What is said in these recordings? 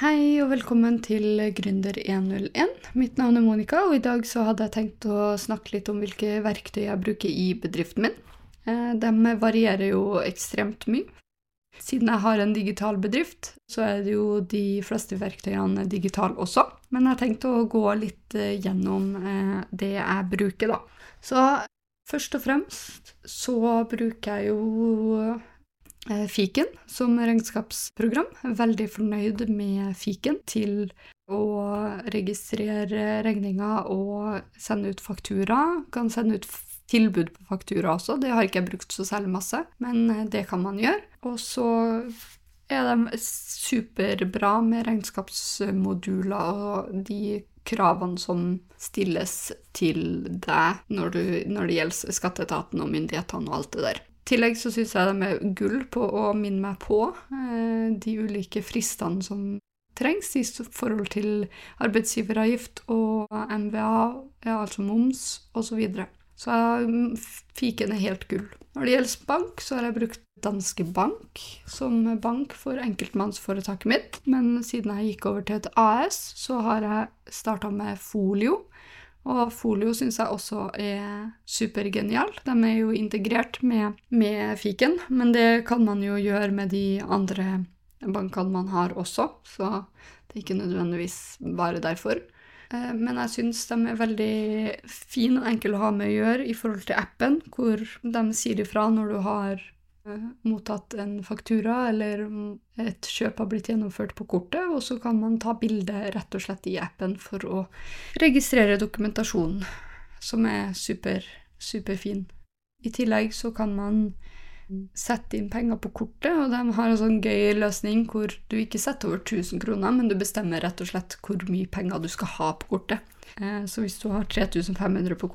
Hei og velkommen til Gründer101. Mitt navn er Monica, og i dag så hadde jeg tenkt å snakke litt om hvilke verktøy jeg bruker i bedriften min. Eh, De varierer jo ekstremt mye. Siden jeg har en digital bedrift, så er det jo de fleste verktøyene digitale også. Men jeg har tenkt å gå litt eh, gjennom eh, det jeg bruker, da. Så først og fremst så bruker jeg jo Fiken som regnskapsprogram. Veldig fornøyd med Fiken til å registrere regninger og sende ut faktura. Kan sende ut tilbud på faktura også, det har ikke jeg brukt så særlig masse, men eh, det kan man gjøre. Og så er de superbra med regnskapsmoduler og de kravene som stilles til deg når, du, når det gjelder skatteetaten og myndighetene og alt det der. Tillegg så syns jeg de er gull på å minne meg på eh, de ulike fristene som trengs i forhold til arbeidsgiveravgift og MVA, ja, altså moms osv. Så, videre. så mm, fiken er helt gull. Når det gjelder bank, så har jeg brukt Danske Bank som bank for enkeltmannsforetaket mitt, men siden jeg gikk over til et AS, så har jeg starta med Folio. Og Folio syns jeg også er supergenial. De er jo integrert med, med fiken, men det kan man jo gjøre med de andre bankene man har også, så det er ikke nødvendigvis bare derfor. Eh, Men jeg syns de er veldig fine og enkle å ha med å gjøre i forhold til appen, hvor de sier ifra når du har mottatt en faktura eller et kjøp har blitt gjennomført på kortet, og så kan man ta bilde rett og slett i appen for å registrere dokumentasjonen, som er super, superfin. I tillegg så kan man sette inn penger på kortet, og de har en sånn gøy løsning hvor du ikke setter over 1000 kroner, men du bestemmer rett og slett hvor mye penger du skal ha på kortet. Eh, Så hvis du har 3500 på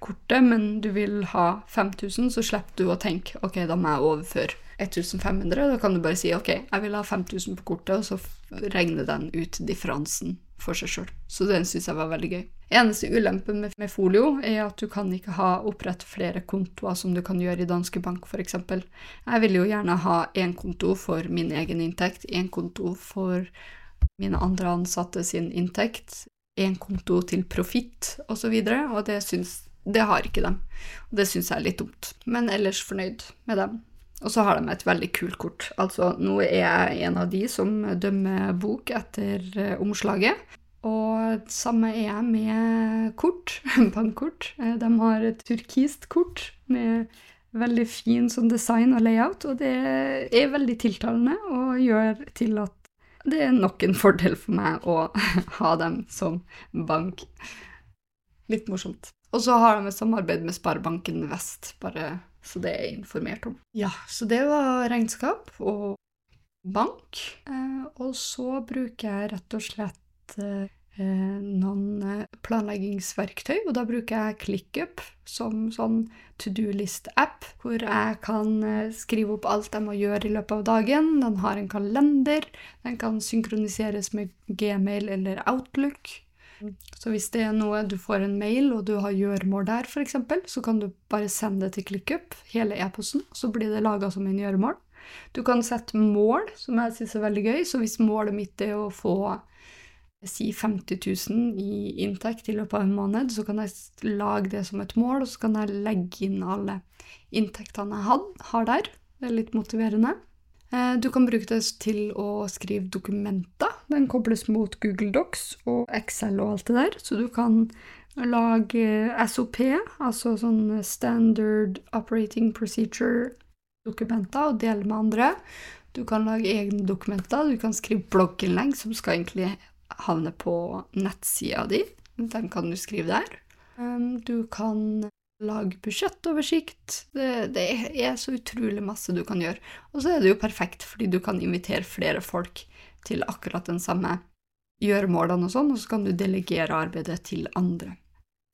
kortet, men du vil ha 5000, så slipper du å tenke ok, da må jeg overføre 1500. Da kan du bare si ok, jeg vil ha 5000 på kortet, og så regner den ut differansen for seg sjøl. Så den syns jeg var veldig gøy. Eneste ulempen med, folio er at du kan ikke ha opprette flere kontoer som du kan gjøre i Danske Bank f.eks. Jeg vil jo gjerne ha én konto for min egen inntekt, én konto for mine andre ansatte sin inntekt, én konto til profitt osv., og, så videre, og det, syns, det har ikke dem. Og det syns jeg er litt dumt, men ellers fornøyd med dem. Og så har de et veldig kult kort. Altså, nå er jeg en av de som dømmer bok etter eh, omslaget. Og samme er jeg med kort, bankkort. Eh, De har et turkist kort med veldig fin sånn design og layout, og det er veldig tiltalende og gjør til at det er nok en fordel for meg å ha dem som bank. Litt morsomt. Og så har de et samarbeid med Sparebanken Vest, bare så det er informert om. Ja, så det var regnskap og bank. Eh, og så bruker jeg rett og slett eh, noen eh, planleggingsverktøy, og da bruker jeg ClickUp som sånn to do-list-app, hvor jeg kan skrive opp alt jeg må gjøre i løpet av dagen. Den har en kalender, den kan synkroniseres med Gmail eller Outlook. Så hvis det er noe du får en mail, og du har gjøremål der, f.eks., så kan du bare sende det til ClickUp, hele e-posten, så blir det laga som en gjøremål. Du kan sette mål, som jeg syns er veldig gøy. Så hvis målet mitt er å få si 50 000 i inntekt i løpet av en måned, så kan jeg lage det som et mål, og så kan jeg legge inn alle inntektene jeg had, har der. Det er litt motiverende. Eh, Du kan bruke det til å skrive dokumenter. Den kobles mot Google Docs og Excel og alt det der, så du kan lage SOP, altså sånn Standard Operating Procedure-dokumenter, og dele med andre. Du kan lage egne dokumenter, du kan skrive blogginnlegg som skal egentlig havne på nettsida di. Den kan du skrive der. Du kan lage budsjettoversikt. Det, det er så utrolig masse du kan gjøre. Og så er det jo perfekt, fordi du kan invitere flere folk til akkurat den samme gjøremålene og sånn, og så kan du delegere arbeidet til andre.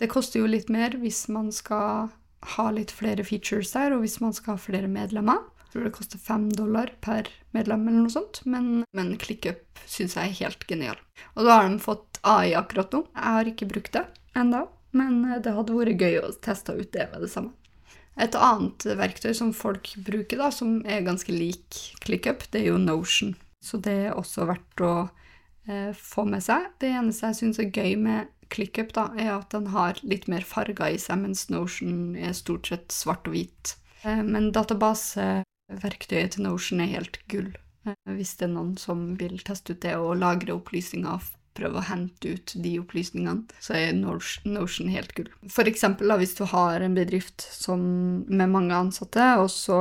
Det koster jo litt mer hvis man skal ha litt flere features der, og hvis man skal ha flere medlemmer. Jeg tror det koster fem dollar per medlem eller noe sånt, men, men ClickUp syns jeg er helt genial. Og da har de fått AI akkurat nå. Jeg har ikke brukt det enda, men det hadde vært gøy å teste ut det med det samme. Et annet verktøy som folk bruker, da, som er ganske lik ClickUp, det er jo Notion. Så det er også verdt å eh, få med seg. Det eneste jeg syns er gøy med ClickUp, da, er at den har litt mer farger i seg, mens Notion er stort sett svart og hvit. Eh, men databaseverktøyet til Notion er helt gull. Eh, hvis det er noen som vil teste ut det og lagre opplysninger prøve å hente ut de opplysningene, så er Notion helt gull. For eksempel hvis du har en bedrift som, med mange ansatte, og så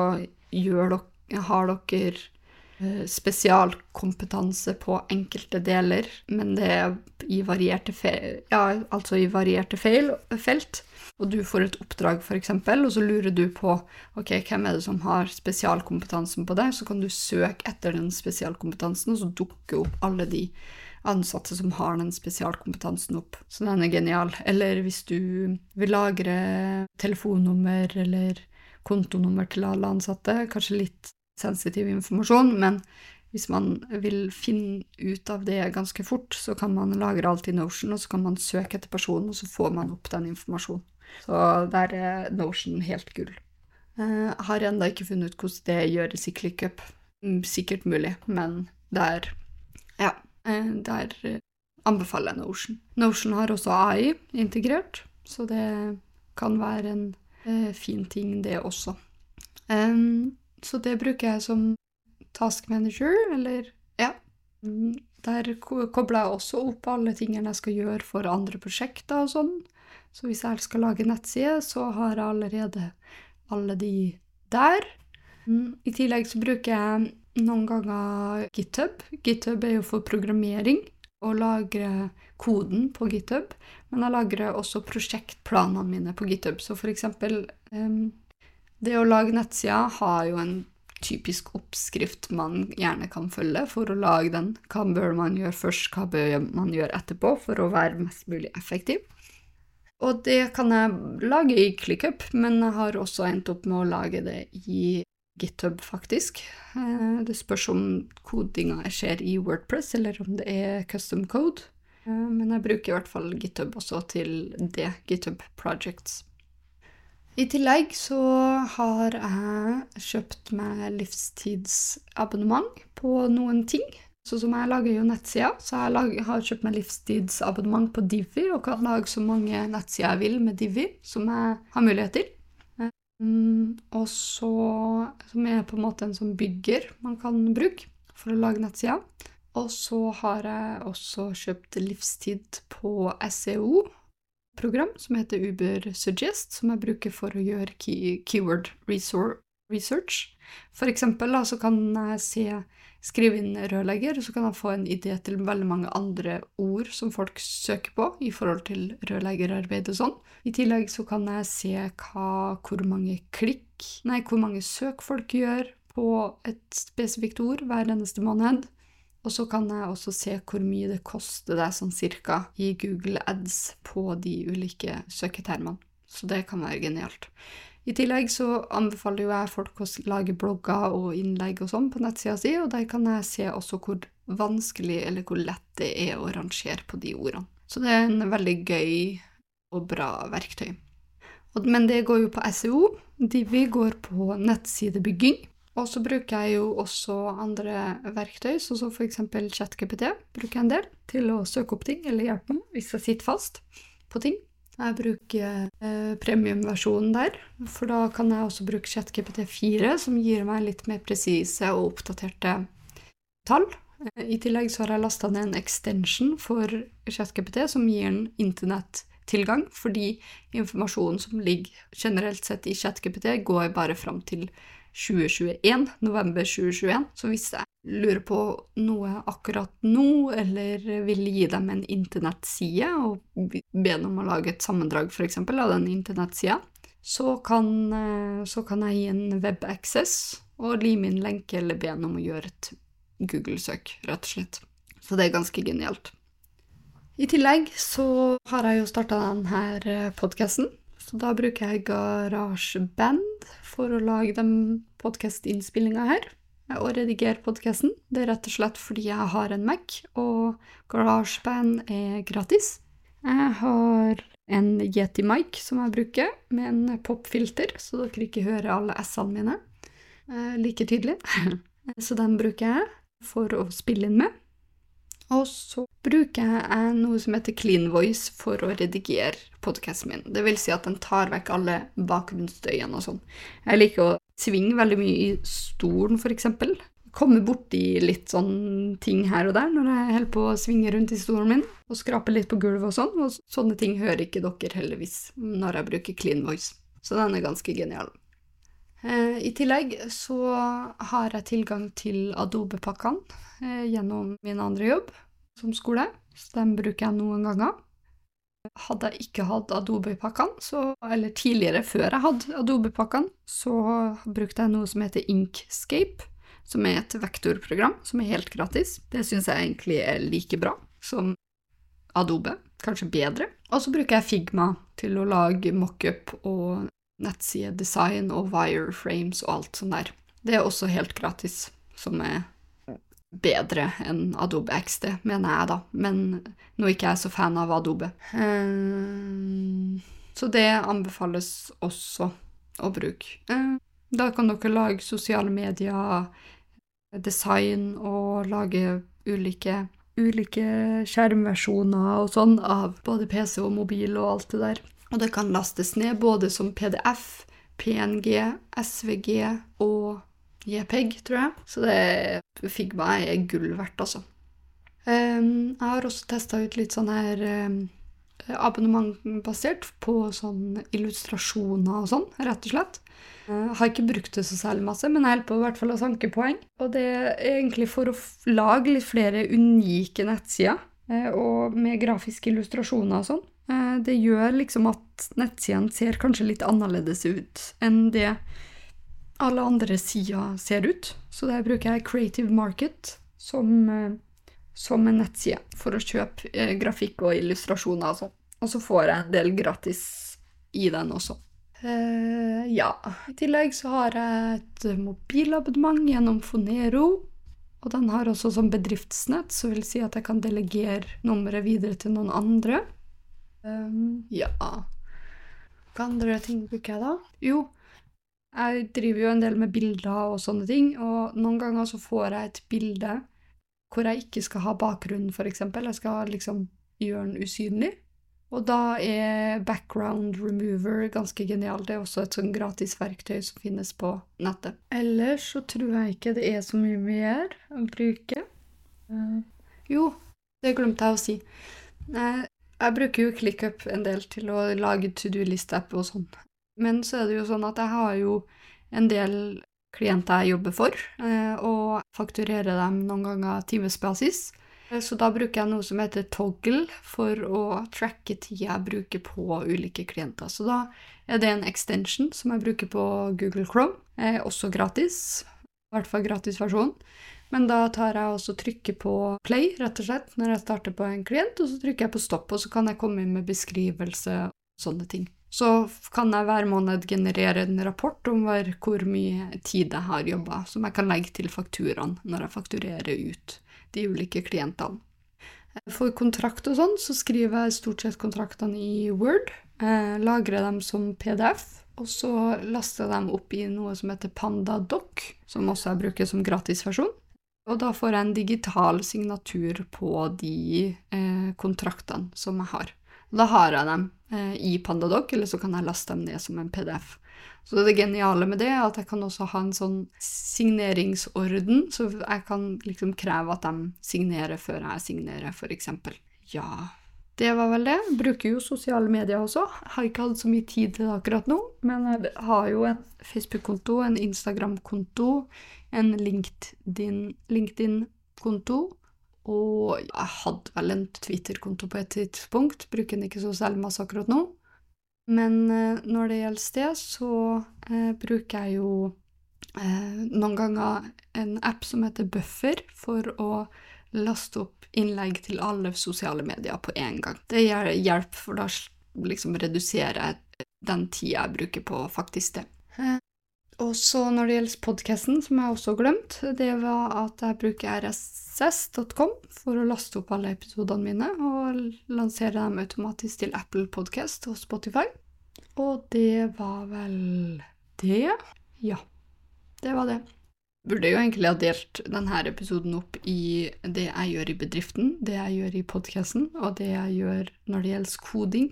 dere, har dere Eh, spesialkompetanse på enkelte deler, men det er i varierte, ja, altså i varierte feil, felt. Og du får et oppdrag, f.eks., og så lurer du på ok, hvem er det som har spesialkompetansen på det. Så kan du søke etter den spesialkompetansen, og så dukker opp alle de ansatte som har den spesialkompetansen opp. Så den er genial. Eller hvis du vil lagre telefonnummer eller kontonummer til alle ansatte, kanskje litt sensitiv informasjon, men hvis man vil finne ut av det ganske fort, så kan man lagre alt i Notion, og så kan man søke etter personen, og så får man opp den informasjonen. Så der er Notion helt gull. Jeg eh, har ennå ikke funnet ut hvordan det gjøres i ClickUp. Mm, sikkert mulig, men Ja, eh, der anbefaler jeg Notion. Notion har også AI integrert, så det kan være en eh, fin ting, det også. Så det bruker jeg som task manager, eller ja. Mm, der kobler jeg også opp alle tingene jeg skal gjøre for andre prosjekter og sånn. Så hvis jeg skal lage nettside, så har jeg allerede alle de der. Mm, I tillegg så bruker jeg noen ganger GitHub. GitHub er jo for programmering og lagre koden på GitHub, men jeg lagrer også prosjektplanene mine på GitHub. Så for eksempel um, det å lage nettsider har jo en typisk oppskrift man gjerne kan følge for å lage den. Hva bør man gjøre først, hva bør man gjøre etterpå for å være mest mulig effektiv? Og det kan jeg lage i ClickUp, men jeg har også endt opp med å lage det i GitHub, faktisk. Eh, det spørs om kodinga skjer i Wordpress, eller om det er custom code. Eh, men jeg bruker i hvert fall GitHub også til det, GitHub Projects. I tillegg så har jeg kjøpt meg livstidsabonnement på noen ting. Så som jeg lager jo nettsider, så jeg har kjøpt meg livstidsabonnement på Divi og kan lage så mange nettsider jeg vil med Divi som jeg har mulighet til. Um, og så Som er på en måte en sånn bygger man kan bruke for å lage nettsider. Og så har jeg også kjøpt livstid på SEO program som heter Uber Suggest, som jeg bruker for å gjøre key, keyword research. For eksempel da, så kan jeg se, skrive inn rørlegger, så kan jeg få en idé til veldig mange andre ord som folk søker på i forhold til rørleggerarbeid og sånn. I tillegg så kan jeg se hva, hvor mange klikk, nei, hvor mange søk folk gjør på et spesifikt ord hver eneste måned. Og så kan jeg også se hvor mye det koster deg sånn cirka i Google Ads på de ulike søketermene. Så det kan være genialt. I tillegg så anbefaler jo jeg folk å lage blogger og innlegg og sånn på nettsida si, og der kan jeg se også hvor vanskelig eller hvor lett det er å rangere på de ordene. Så det er en veldig gøy og bra verktøy. Men det går jo på SEO. Divi går på nettsidebygging. Og så bruker jeg jo også andre verktøy, sånn som f.eks. ChatGPT. bruker jeg en del til å søke opp ting eller hjelpe meg hvis jeg sitter fast på ting. Jeg bruker eh, premiumversjonen der, for da kan jeg også bruke ChatGPT4, som gir meg litt mer presise og oppdaterte tall. Eh, I tillegg så har jeg lasta ned en extension for ChatGPT som gir en internettilgang, fordi informasjonen som ligger generelt sett i ChatGPT, går bare fram til 2021, november 2021. Så hvis jeg lurer på noe akkurat nå, eller vil gi dem en internettside og be dem om å lage et sammendrag f.eks. av den internettsida, så, så, kan jeg gi en webaccess og lime inn lenke eller be dem om å gjøre et Google-søk, rett og slett. Så det er ganske genialt. I tillegg så har jeg jo starta denne podkasten, så da bruker jeg GarageBand for å lage den podkastinnspillinga her og redigere podkasten. Det er rett og slett fordi jeg har en Mac, og GarageBand er gratis. Jeg har en Yeti Mic som jeg bruker, med en popfilter, så dere ikke hører alle S-ene mine eh, like tydelig. så den bruker jeg for å spille inn med. Og så bruker jeg noe som heter Clean Voice for å redigere podkasten min. Det vil si at den tar vekk alle bakgrunnsstøyene og sånn. Jeg liker å svinge veldig mye i stolen, eksempel. Komme borti litt sånn ting her og der når jeg holder på å svinge rundt i stolen min, og skrape litt på gulvet og sånn, og sånne ting hører ikke dere heldigvis når jeg bruker Clean Voice. Så den er ganske genial. Eh, I tillegg så har jeg tilgang til Adobe-pakkene eh, gjennom min andre jobb som skole, så den bruker jeg noen ganger. Hadde jeg ikke hatt Adobe-pakkene, eller tidligere, før jeg hadde Adobe-pakkene, så brukte jeg noe som heter Inkscape, som er et vektorprogram som er helt gratis. Det syns jeg egentlig er like bra som Adobe, kanskje bedre. Og så bruker jeg Figma til å lage mockup og nettsidedesign og wireframes og alt sånt der. Det er også helt gratis, som er bedre enn Adobe XD, mener jeg, da. Men nå er ikke jeg så fan av Adobe. Eh, så det anbefales også å bruke. Eh, da kan dere lage sosiale medier, design og lage ulike, ulike skjermversjoner og sånn av både PC og mobil og alt det der. Og det kan lastes ned både som PDF, PNG, SVG og JPEG, tror jeg. Så det Figma er gull verdt, altså. Um, jeg har også testa ut litt sånn her um, abonnementbasert på sånn illustrasjoner og sånn, rett og slett. Jeg har ikke brukt det så særlig masse, men jeg holder på i hvert fall å sanke poeng. Og det er egentlig for å lage litt flere unike nettsider, eh, og med grafiske illustrasjoner og sånn. Eh, det gjør liksom at nettsidene ser kanskje litt annerledes ut enn det alle andre sider ser ut. Så der bruker jeg Creative Market som, eh, som en nettside for å kjøpe eh, grafikk og illustrasjoner og sånn. Og så får jeg en del gratis i den også. Uh, ja. I tillegg så har jeg et mobilabonnement gjennom Fonero. Og den har også som bedriftsnett, så vil si at jeg kan delegere nummeret videre til noen andre. Um, ja Hva andre ting bruker jeg da? Jo, jeg driver jo en del med bilder og sånne ting, og noen ganger så får jeg et bilde hvor jeg ikke skal ha bakgrunnen, for eksempel. Jeg skal liksom gjøre den usynlig. Og da er background remover ganske genial. Det er også et sånn gratis verktøy som finnes på nettet. Ellers så tror jeg ikke det er så mye mer å bruke. Uh, jo, det glemte jeg å si. Uh, jeg bruker jo ClickUp en del til å lage to do-list-app og sånn. Men så er det jo sånn at jeg har jo en del klienter jeg jobber for, eh, og fakturerer dem noen ganger timesbasis. Eh, så da bruker jeg noe som heter Toggle for å tracke tida jeg bruker på ulike klienter. Så da er det en extension som jeg bruker på Google Chrome, er også gratis. I hvert fall gratisversjonen. Men da tar jeg også trykker på play, rett og slett, når jeg starter på en klient, og så trykker jeg på stopp, og så kan jeg komme inn med beskrivelse og sånne ting. Så kan jeg hver måned generere en rapport om hvor mye tid jeg har jobba, som jeg kan legge til fakturaen når jeg fakturerer ut de ulike klientene. For kontrakt og sånn, så skriver jeg stort sett kontraktene i Word. Eh, lagrer dem som PDF, og så laster jeg dem opp i noe som heter PandaDoc, som også jeg bruker som gratisversjon. Og da får jeg en digital signatur på de eh, kontraktene som jeg har. Da har jeg dem eh, i Pandadoc, eller så kan jeg laste dem ned som en PDF. Så det geniale med det er at jeg kan også ha en sånn signeringsorden, så jeg kan liksom kreve at de signerer før jeg signerer, f.eks. Ja, det var vel det. Bruker jo sosiale medier også. Har ikke hatt så mye tid til det akkurat nå, men jeg har jo en Facebook-konto, en Instagram-konto, en LinkedIn-konto. LinkedIn og jeg hadde vel en Twitter-konto på et tidspunkt, bruker den ikke så særlig masse akkurat nå. Men eh, når det gjelder det, så eh, bruker jeg jo eh, noen ganger en app som heter Buffer, for å laste opp innlegg til alle sosiale medier på én gang. Det hjelper, for da liksom reduserer jeg den tida jeg bruker på faktisk det. Eh, og så når det gjelder podkasten, som jeg også har glemt, det var at jeg bruker rss.com for å laste opp alle episodene mine og lansere dem automatisk til Apple Podcast og Spotify. Og det var vel det? Ja, det var det. Burde jo egentlig ha delt denne episoden opp i det jeg gjør i bedriften, det jeg gjør i podkasten, og det jeg gjør når det gjelder koding.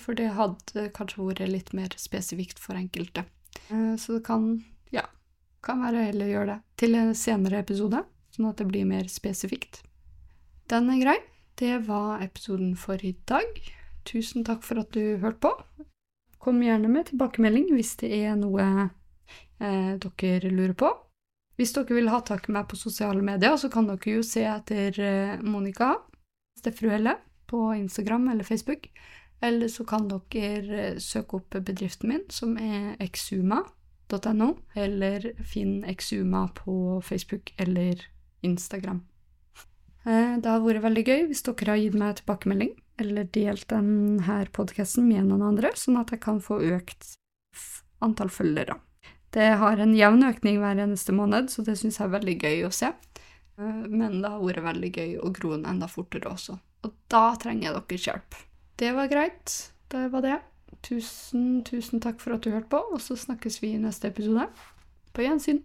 For det hadde kanskje vært litt mer spesifikt for enkelte. Eh, så det kan, ja, kan være heller å gjøre det til en senere episode, sånn at det blir mer spesifikt. Den er grei. Det var episoden for i dag. Tusen takk for at du hørte på. Kom gjerne med tilbakemelding hvis det er noe eh, dere lurer på. Hvis dere vil ha tak i meg på sosiale medier, så kan dere jo se etter eh, Monica Steffruelle på Instagram eller Facebook. Eller så kan dere eh, søke opp bedriften min, som er exuma.no, eller finn exuma på Facebook eller Instagram. Eh, det har vært veldig gøy hvis dere har gitt meg tilbakemelding, eller delt denne podkasten med noen andre, sånn at jeg kan få økt antall følgere. Det har en jevn økning hver eneste måned, så det syns jeg er veldig gøy å se. Men det har vært veldig gøy å gro den enda fortere også. Og da trenger jeg deres hjelp. Det var greit. Det var det. Tusen, tusen takk for at du hørte på, og så snakkes vi i neste episode. På gjensyn.